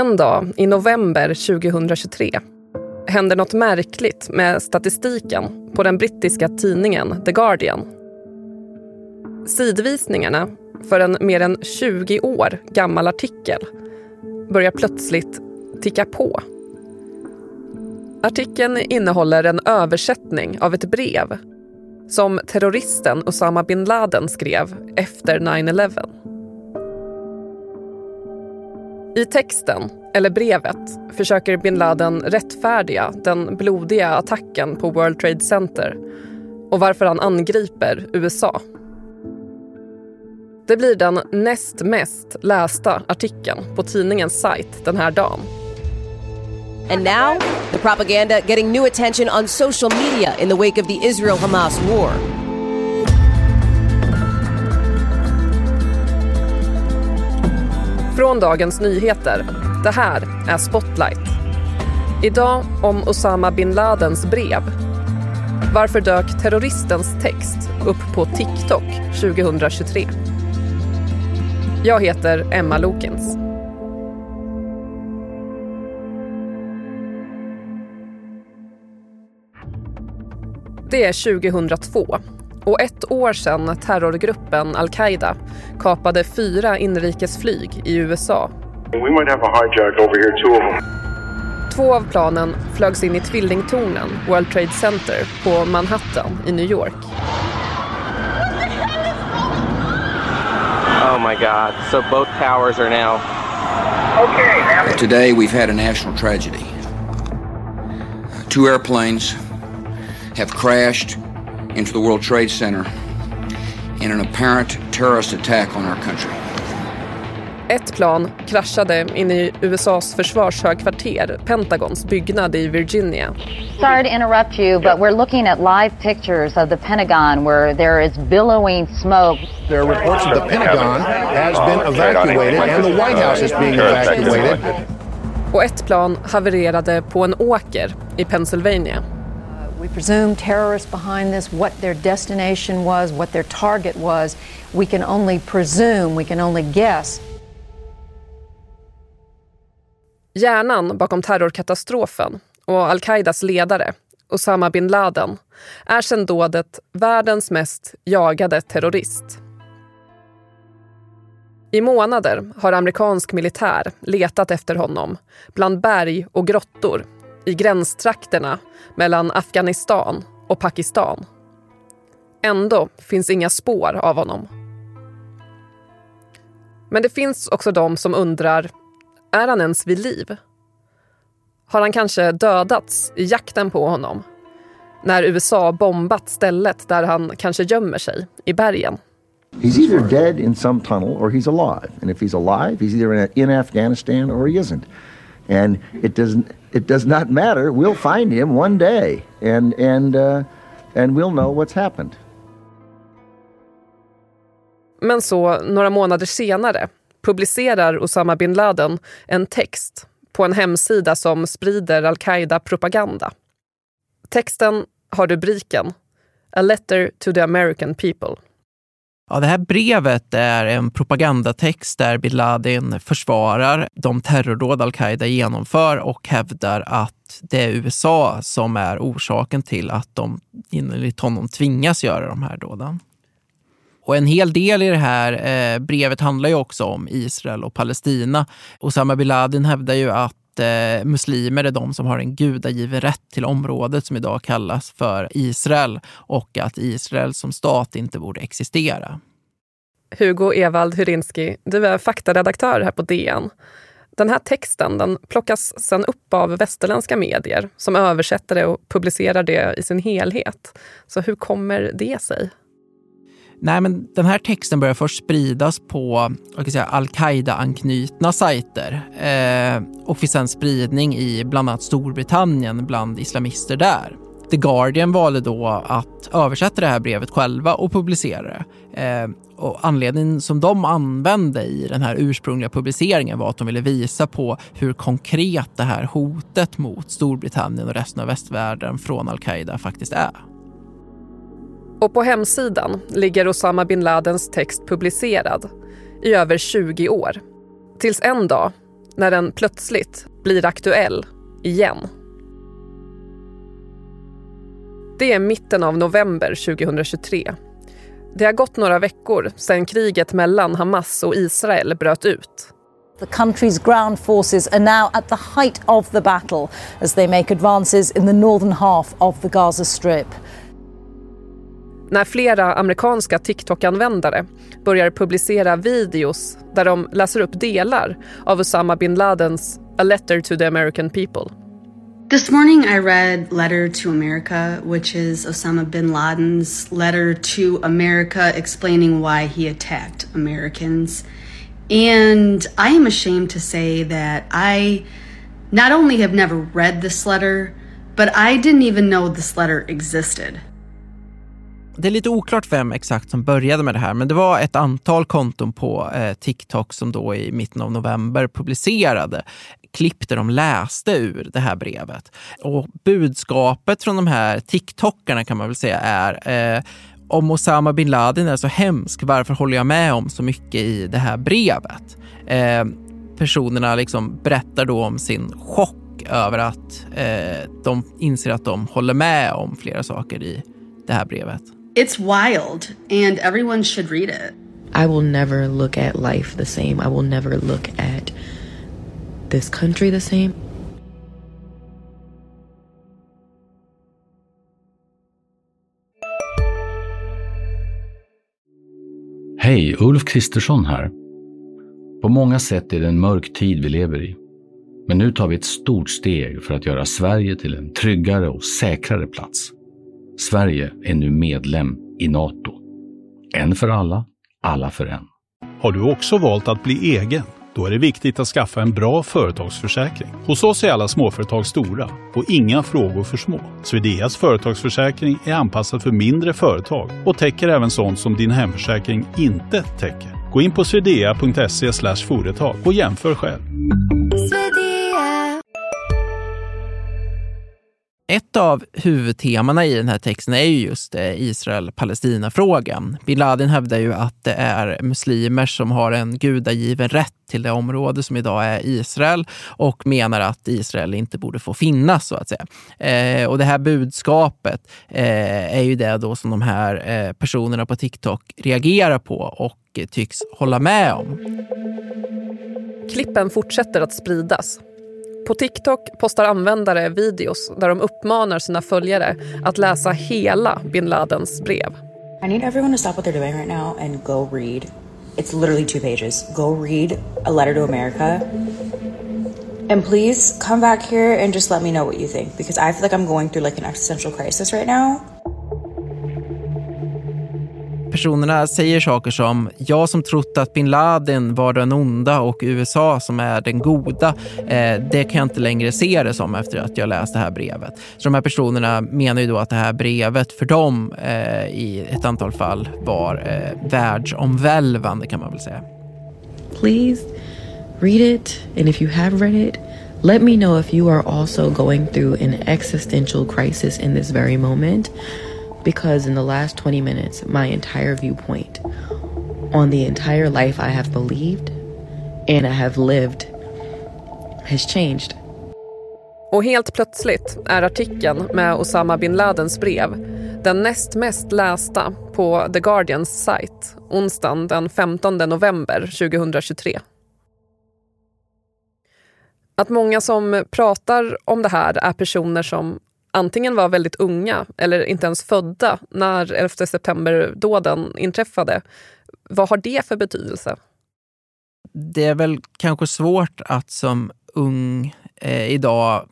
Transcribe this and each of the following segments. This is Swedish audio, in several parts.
En dag i november 2023 händer något märkligt med statistiken på den brittiska tidningen The Guardian. Sidvisningarna för en mer än 20 år gammal artikel börjar plötsligt ticka på. Artikeln innehåller en översättning av ett brev som terroristen Osama bin Laden skrev efter 9-11. I texten, eller brevet, försöker bin Laden rättfärdiga den blodiga attacken på World Trade Center och varför han angriper USA. Det blir den näst mest lästa artikeln på tidningens sajt den här dagen. And now, the propaganda getting new attention on social media in the wake of the Israel Hamas war. Från Dagens Nyheter. Det här är Spotlight. Idag om Osama bin Ladens brev. Varför dök terroristens text upp på TikTok 2023? Jag heter Emma Lokins. Det är 2002 och ett år sedan terrorgruppen al-Qaida kapade fyra inrikesflyg i USA. We might have a hijack over here, two of them. Två av planen flögs in i tvillingtornen World Trade Center på Manhattan i New York. Oh my God. So both towers are now. Today we've had a national tragedy. Two airplanes have crashed into the World Trade Center in an apparent terrorist attack on our country. Ett plan kraschade in i USAs försvarshögkvarter, Pentagons byggnad i Virginia. Sorry to interrupt you, but we're looking at live pictures of the Pentagon where there is billowing smoke. There are reports that the Pentagon has been evacuated and the White House is being evacuated. Och ett plan havererade på en åker i Pennsylvania. We presume terrorists behind this, what their destination was, what their target was. We can only presume, we can only guess. Hjärnan bakom terrorkatastrofen och al-Qaidas ledare, Osama bin Laden, är sedan dådet världens mest jagade terrorist. I månader har amerikansk militär letat efter honom bland berg och grottor i gränstrakterna mellan Afghanistan och Pakistan. Ändå finns inga spår av honom. Men det finns också de som undrar, är han ens vid liv? Har han kanske dödats i jakten på honom? När USA bombat stället där han kanske gömmer sig, i bergen. He's either dead in some tunnel or he's alive. And if he's alive, he's either in, Afghanistan or he isn't. And it doesn't it does not matter. We'll find him one day and and uh, and we'll know what's happened. Men så, några månader senare, publicerar Osama bin Laden en text på en hemsida som sprider al-Qaida-propaganda. Texten har rubriken A letter to the American people. Ja, det här brevet är en propagandatext där bin Laden försvarar de terrordåd al-Qaida genomför och hävdar att det är USA som är orsaken till att de enligt honom tvingas göra de här dåden. Och en hel del i det här eh, brevet handlar ju också om Israel och Palestina. Osama bin Laden hävdar ju att eh, muslimer är de som har en gudagiven rätt till området som idag kallas för Israel och att Israel som stat inte borde existera. Hugo Evald Hyrinski, du är faktaredaktör här på DN. Den här texten den plockas sen upp av västerländska medier som översätter det och publicerar det i sin helhet. Så hur kommer det sig? Nej, men den här texten börjar först spridas på al-Qaida-anknutna sajter eh, och fick sen spridning i bland annat Storbritannien bland islamister där. The Guardian valde då att översätta det här brevet själva och publicera det. Eh, och anledningen som de använde i den här ursprungliga publiceringen var att de ville visa på hur konkret det här hotet mot Storbritannien och resten av västvärlden från al-Qaida faktiskt är. Och på hemsidan ligger Osama bin Ladens text publicerad i över 20 år. Tills en dag, när den plötsligt blir aktuell igen. Det är mitten av november 2023. Det har gått några veckor sedan kriget mellan Hamas och Israel bröt ut. The country's ground forces are now at the height of the battle as they make advances in the northern half of the Gaza Strip. När flera amerikanska TikTok-användare börjar publicera videos där de läser upp delar av Osama bin Ladens A letter to the American people. This morning I read Letter to America, which is Osama bin Laden's letter to America explaining why he attacked Americans. And I am ashamed to say that I not only have never read this letter, but I didn't even know this letter existed. Det är lite oklart vem exakt som började med det här, men det var ett antal konton på eh, TikTok som då i mitten av november publicerade klipp där de läste ur det här brevet. Och budskapet från de här TikTokarna kan man väl säga är eh, om Osama bin Laden är så hemsk, varför håller jag med om så mycket i det här brevet? Eh, personerna liksom berättar då om sin chock över att eh, de inser att de håller med om flera saker i det här brevet. It's wild and everyone should read it. I will never look at life the same. I will never look at this country the same. Hej, Ulf Kristersson här. På många sätt är det en mörk tid vi lever i. Men nu tar vi ett stort steg för att göra Sverige till en tryggare och säkrare plats. Sverige är nu medlem i Nato. En för alla, alla för en. Har du också valt att bli egen? Då är det viktigt att skaffa en bra företagsförsäkring. Hos oss är alla småföretag stora och inga frågor för små. Swedeas företagsförsäkring är anpassad för mindre företag och täcker även sånt som din hemförsäkring inte täcker. Gå in på swedea.se företag och jämför själv. Ett av huvudtemana i den här texten är ju just eh, Israel-Palestina-frågan. Bin Laden hävdar ju att det är muslimer som har en gudagiven rätt till det område som idag är Israel och menar att Israel inte borde få finnas så att säga. Eh, och det här budskapet eh, är ju det då som de här eh, personerna på TikTok reagerar på och tycks hålla med om. Klippen fortsätter att spridas på TikTok postar användare videos där de uppmanar sina följare att läsa hela bin Ladens brev. I need everyone to stop what they're doing right now and go read. It's literally two pages. Go read a letter to America. And please come back here and just let me know what you think because I feel like I'm going through like an existential crisis right now. Personerna säger saker som “jag som trott att bin Laden var den onda och USA som är den goda, eh, det kan jag inte längre se det som efter att jag läst det här brevet”. Så de här personerna menar ju då att det här brevet för dem eh, i ett antal fall var eh, världsomvälvande kan man väl säga. Please read it and if you have read it let me know if you are also going through an existential crisis in this very moment because in the last 20 minutes, my entire viewpoint on the entire life I have believed and I have lived has changed. Och helt plötsligt är artikeln med Osama bin Ladens brev den näst mest lästa på The Guardians sajt onsdagen den 15 november 2023. Att många som pratar om det här är personer som antingen var väldigt unga eller inte ens födda när 11 september-dåden inträffade. Vad har det för betydelse? Det är väl kanske svårt att som ung eh, idag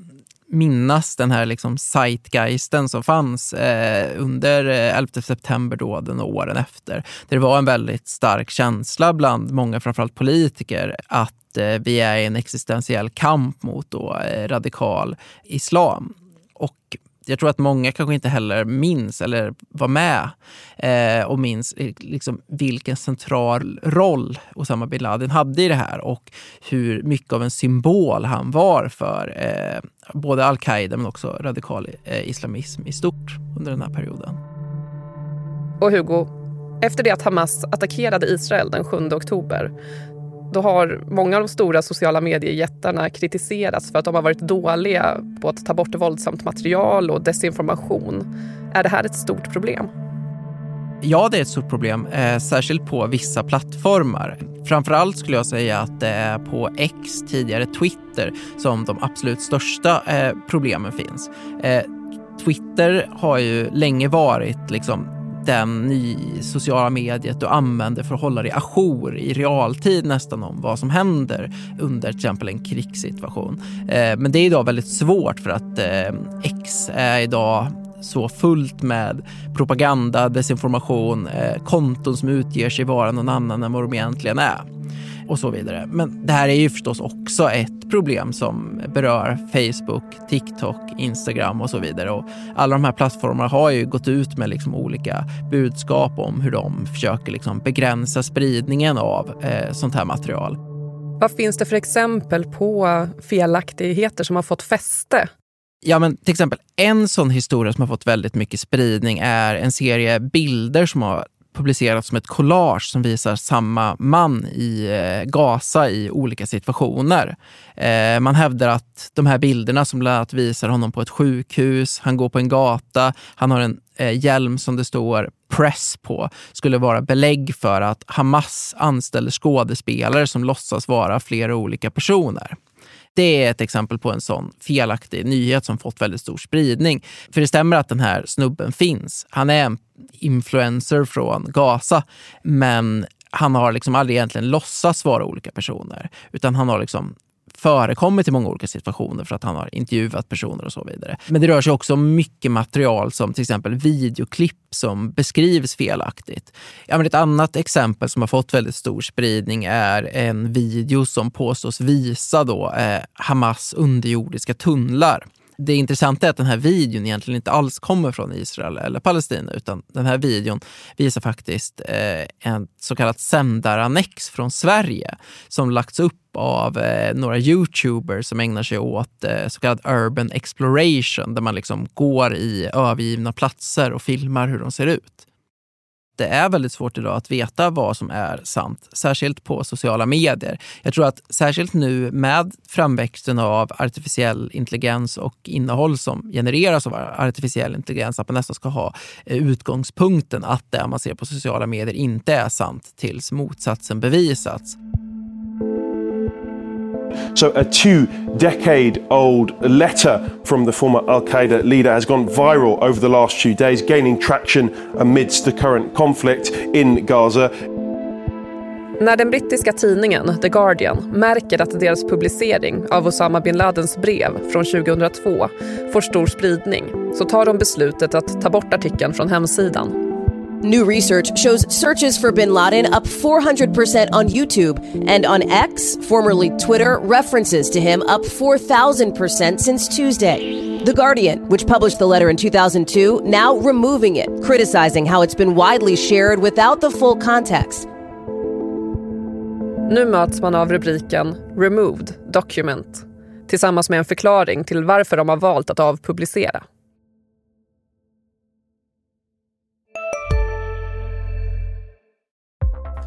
minnas den här liksom zeitgeisten som fanns eh, under eh, 11 september-dåden och åren efter. Det var en väldigt stark känsla bland många, framförallt politiker, att eh, vi är i en existentiell kamp mot då, eh, radikal islam. Och jag tror att många kanske inte heller minns eller var med eh, och minns eh, liksom, vilken central roll Osama bin Laden hade i det här och hur mycket av en symbol han var för eh, både al-Qaida men också radikal eh, islamism i stort under den här perioden. Och Hugo, efter det att Hamas attackerade Israel den 7 oktober då har många av de stora sociala mediejättarna kritiserats för att de har varit dåliga på att ta bort våldsamt material och desinformation. Är det här ett stort problem? Ja, det är ett stort problem, eh, särskilt på vissa plattformar. Framförallt skulle jag säga att det är på X, tidigare Twitter, som de absolut största eh, problemen finns. Eh, Twitter har ju länge varit liksom den i sociala mediet du använder för att hålla dig ajour i realtid nästan om vad som händer under till exempel en krigssituation. Eh, men det är idag väldigt svårt för att eh, X är idag så fullt med propaganda, desinformation, eh, konton som utger sig vara någon annan än vad de egentligen är och så vidare. Men det här är ju förstås också ett problem som berör Facebook, TikTok, Instagram och så vidare. Och alla de här plattformarna har ju gått ut med liksom olika budskap om hur de försöker liksom begränsa spridningen av eh, sånt här material. Vad finns det för exempel på felaktigheter som har fått fäste? Ja, men till exempel en sån historia som har fått väldigt mycket spridning är en serie bilder som har publicerat som ett collage som visar samma man i eh, Gaza i olika situationer. Eh, man hävdar att de här bilderna som bland annat visar honom på ett sjukhus, han går på en gata, han har en eh, hjälm som det står press på, skulle vara belägg för att Hamas anställer skådespelare som låtsas vara flera olika personer. Det är ett exempel på en sån felaktig nyhet som fått väldigt stor spridning. För det stämmer att den här snubben finns. Han är en influencer från Gaza, men han har liksom aldrig egentligen låtsats vara olika personer, utan han har liksom förekommit i många olika situationer för att han har intervjuat personer och så vidare. Men det rör sig också om mycket material som till exempel videoklipp som beskrivs felaktigt. Ja, men ett annat exempel som har fått väldigt stor spridning är en video som påstås visa då, eh, Hamas underjordiska tunnlar det intressanta är att den här videon egentligen inte alls kommer från Israel eller Palestina utan den här videon visar faktiskt eh, en så kallat sändarannex från Sverige som lagts upp av eh, några youtubers som ägnar sig åt eh, så kallad urban exploration där man liksom går i övergivna platser och filmar hur de ser ut det är väldigt svårt idag att veta vad som är sant, särskilt på sociala medier. Jag tror att särskilt nu med framväxten av artificiell intelligens och innehåll som genereras av artificiell intelligens, att man nästan ska ha eh, utgångspunkten att det man ser på sociala medier inte är sant tills motsatsen bevisats. So, a two decade old letter from the former Al Qaeda leader has gone viral over the last few days, gaining traction amidst the current conflict in Gaza. När den brittiska tidningen The Guardian märker att deras publicering av Osama bin Ladens brev från 2002 får stor spridning så tar de beslutet att ta bort artikeln från hemsidan. New research shows searches for bin Laden up 400% on YouTube, and on X, formerly Twitter, references to him up 4,000% since Tuesday. The Guardian, which published the letter in 2002, now removing it, criticizing how it's been widely shared without the full context. Nu möts man av rubriken “Removed Document” tillsammans med en förklaring till varför de har valt att avpublicera.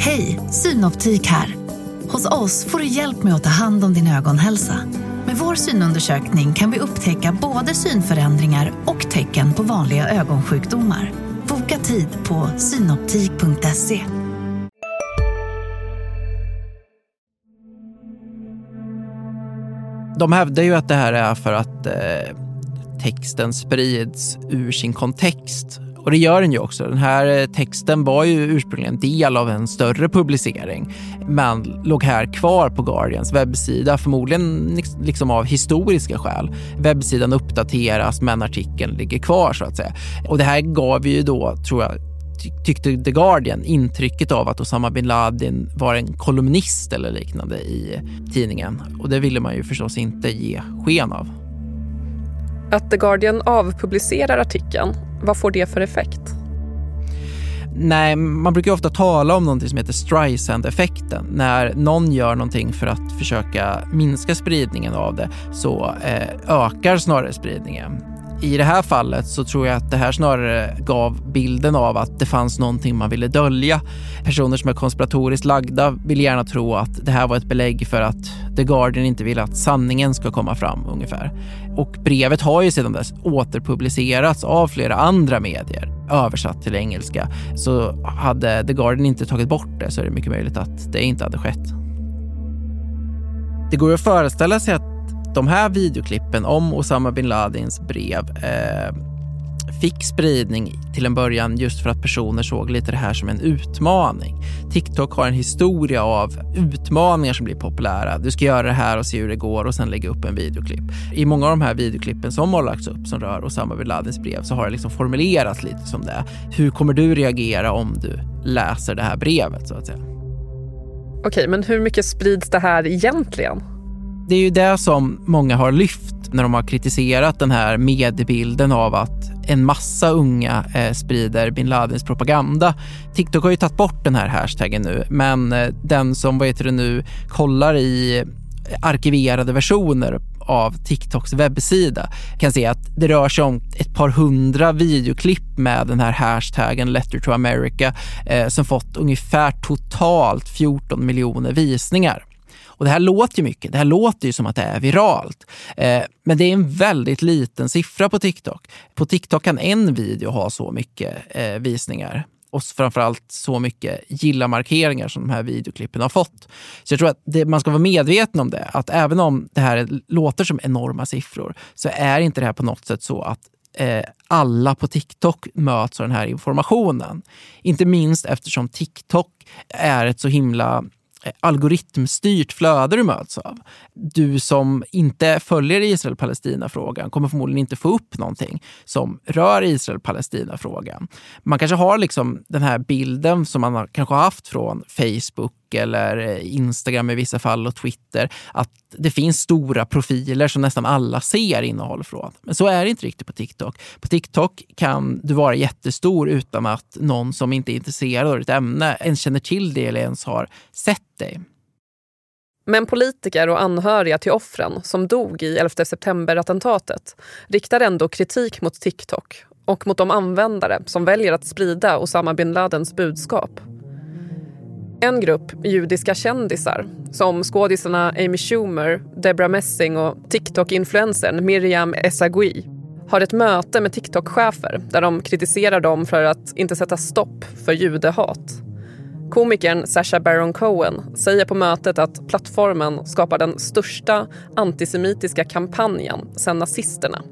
Hej, Synoptik här. Hos oss får du hjälp med att ta hand om din ögonhälsa. Med vår synundersökning kan vi upptäcka både synförändringar och tecken på vanliga ögonsjukdomar. Boka tid på synoptik.se. De hävdar ju att det här är för att eh, texten sprids ur sin kontext och det gör den ju också. Den här eh, texten var ju ursprungligen del av en större publicering men låg här kvar på Guardians webbsida, förmodligen liksom av historiska skäl. Webbsidan uppdateras men artikeln ligger kvar så att säga. Och det här gav ju då, tror jag, tyckte The Guardian intrycket av att Osama bin Laden var en kolumnist eller liknande i tidningen. Och det ville man ju förstås inte ge sken av. Att The Guardian avpublicerar artikeln, vad får det för effekt? Nej, man brukar ofta tala om någonting som heter Streisand-effekten. När någon gör någonting för att försöka minska spridningen av det så eh, ökar snarare spridningen. I det här fallet så tror jag att det här snarare gav bilden av att det fanns någonting man ville dölja. Personer som är konspiratoriskt lagda vill gärna tro att det här var ett belägg för att The Guardian inte vill att sanningen ska komma fram ungefär. Och brevet har ju sedan dess återpublicerats av flera andra medier översatt till engelska. Så hade The Guardian inte tagit bort det så är det mycket möjligt att det inte hade skett. Det går att föreställa sig att de här videoklippen om Osama bin Ladins brev eh, fick spridning till en början just för att personer såg lite det här som en utmaning. TikTok har en historia av utmaningar som blir populära. Du ska göra det här och se hur det går och sen lägga upp en videoklipp. I många av de här videoklippen som har lagts upp som rör Osama bin Ladins brev så har det liksom formulerats lite som det. Hur kommer du reagera om du läser det här brevet så att säga? Okej, men hur mycket sprids det här egentligen? Det är ju det som många har lyft när de har kritiserat den här mediebilden av att en massa unga eh, sprider bin Ladins propaganda. TikTok har ju tagit bort den här hashtaggen nu, men eh, den som vad heter det nu, kollar i arkiverade versioner av TikToks webbsida kan se att det rör sig om ett par hundra videoklipp med den här hashtaggen Letter to America eh, som fått ungefär totalt 14 miljoner visningar. Och det här låter ju mycket. Det här låter ju som att det är viralt. Eh, men det är en väldigt liten siffra på TikTok. På TikTok kan en video ha så mycket eh, visningar och framförallt så mycket gilla-markeringar som de här videoklippen har fått. Så jag tror att det, man ska vara medveten om det, att även om det här låter som enorma siffror så är inte det här på något sätt så att eh, alla på TikTok möts av den här informationen. Inte minst eftersom TikTok är ett så himla algoritmstyrt flöde du möts av. Du som inte följer Israel-Palestina-frågan kommer förmodligen inte få upp någonting som rör Israel-Palestina-frågan. Man kanske har liksom den här bilden som man har, kanske har haft från Facebook eller eh, Instagram i vissa fall och Twitter, att det finns stora profiler som nästan alla ser innehåll från. Men så är det inte riktigt på TikTok. På TikTok kan du vara jättestor utan att någon som inte är intresserad av ditt ämne ens känner till det eller ens har sett dig. Men politiker och anhöriga till offren som dog i 11 september-attentatet riktar ändå kritik mot TikTok och mot de användare som väljer att sprida Osama bin Ladens budskap. En grupp judiska kändisar som skådisarna Amy Schumer, Debra Messing och TikTok-influencern Miriam Essagui har ett möte med TikTok-chefer där de kritiserar dem för att inte sätta stopp för judehat. Komikern Sacha Baron Cohen säger på mötet att plattformen skapar den största antisemitiska kampanjen sedan nazisterna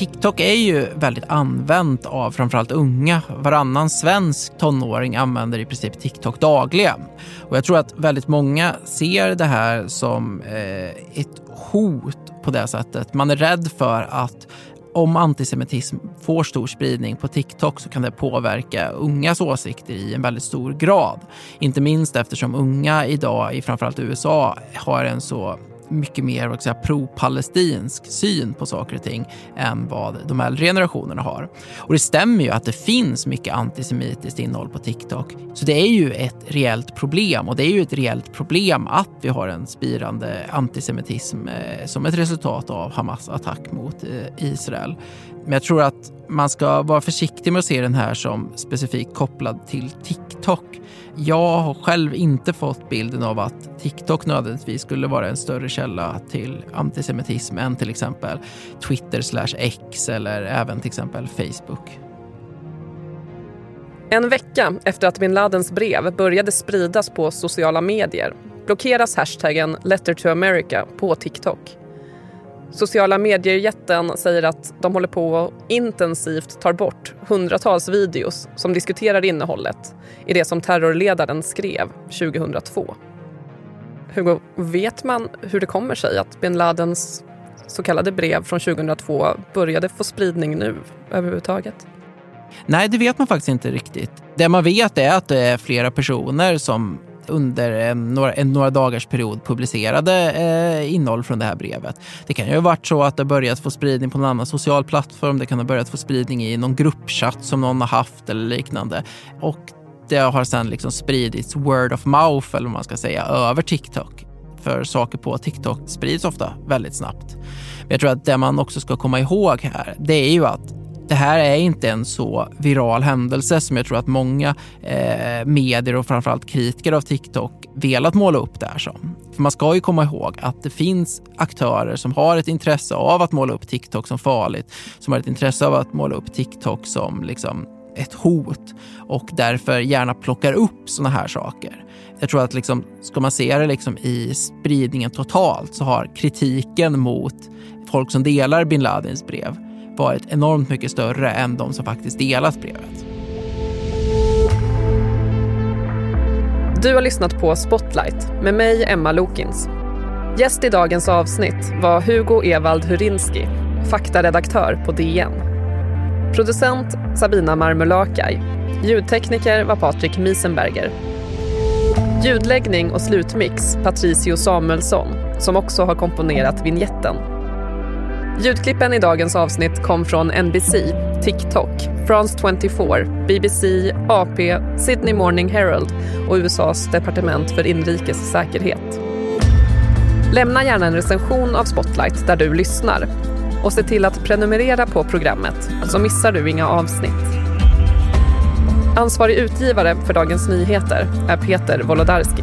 TikTok är ju väldigt använt av framförallt unga. Varannan svensk tonåring använder i princip TikTok dagligen. Och jag tror att väldigt många ser det här som eh, ett hot på det sättet. Man är rädd för att om antisemitism får stor spridning på TikTok så kan det påverka ungas åsikter i en väldigt stor grad. Inte minst eftersom unga idag i framförallt USA har en så mycket mer pro-palestinsk syn på saker och ting än vad de äldre generationerna har. Och det stämmer ju att det finns mycket antisemitiskt innehåll på TikTok. Så det är ju ett reellt problem och det är ju ett reellt problem att vi har en spirande antisemitism eh, som ett resultat av Hamas attack mot eh, Israel. Men jag tror att man ska vara försiktig med att se den här som specifikt kopplad till TikTok. Jag har själv inte fått bilden av att TikTok nödvändigtvis skulle vara en större källa till antisemitism än till exempel Twitter slash X eller även till exempel Facebook. En vecka efter att bin Ladens brev började spridas på sociala medier blockeras hashtaggen Letter to America på TikTok. Sociala medier-jätten säger att de håller på och intensivt tar bort hundratals videos som diskuterar innehållet i det som terrorledaren skrev 2002. Hugo, vet man hur det kommer sig att bin Ladens så kallade brev från 2002 började få spridning nu överhuvudtaget? Nej, det vet man faktiskt inte riktigt. Det man vet är att det är flera personer som under en några, en några dagars period publicerade eh, innehåll från det här brevet. Det kan ju ha varit så att det börjat få spridning på någon annan social plattform. Det kan ha börjat få spridning i någon gruppchatt som någon har haft eller liknande. Och det har sedan liksom spridits word of mouth, eller vad man ska säga, över TikTok. För saker på TikTok sprids ofta väldigt snabbt. Men jag tror att det man också ska komma ihåg här, det är ju att det här är inte en så viral händelse som jag tror att många eh, medier och framförallt kritiker av TikTok velat måla upp det här som. För man ska ju komma ihåg att det finns aktörer som har ett intresse av att måla upp TikTok som farligt, som har ett intresse av att måla upp TikTok som liksom ett hot och därför gärna plockar upp sådana här saker. Jag tror att liksom, ska man se det liksom i spridningen totalt så har kritiken mot folk som delar bin Ladins brev varit enormt mycket större än de som faktiskt delat brevet. Du har lyssnat på Spotlight med mig, Emma Lokins. Gäst i dagens avsnitt var Hugo Evald Hurinski, faktaredaktör på DN. Producent Sabina Marmulakai. Ljudtekniker var Patrik Miesenberger. Ljudläggning och slutmix Patricio Samuelsson, som också har komponerat vignetten. Ljudklippen i dagens avsnitt kom från NBC, TikTok, France 24, BBC, AP, Sydney Morning Herald och USAs departement för inrikes säkerhet. Lämna gärna en recension av Spotlight där du lyssnar och se till att prenumerera på programmet så missar du inga avsnitt. Ansvarig utgivare för Dagens Nyheter är Peter Wolodarski.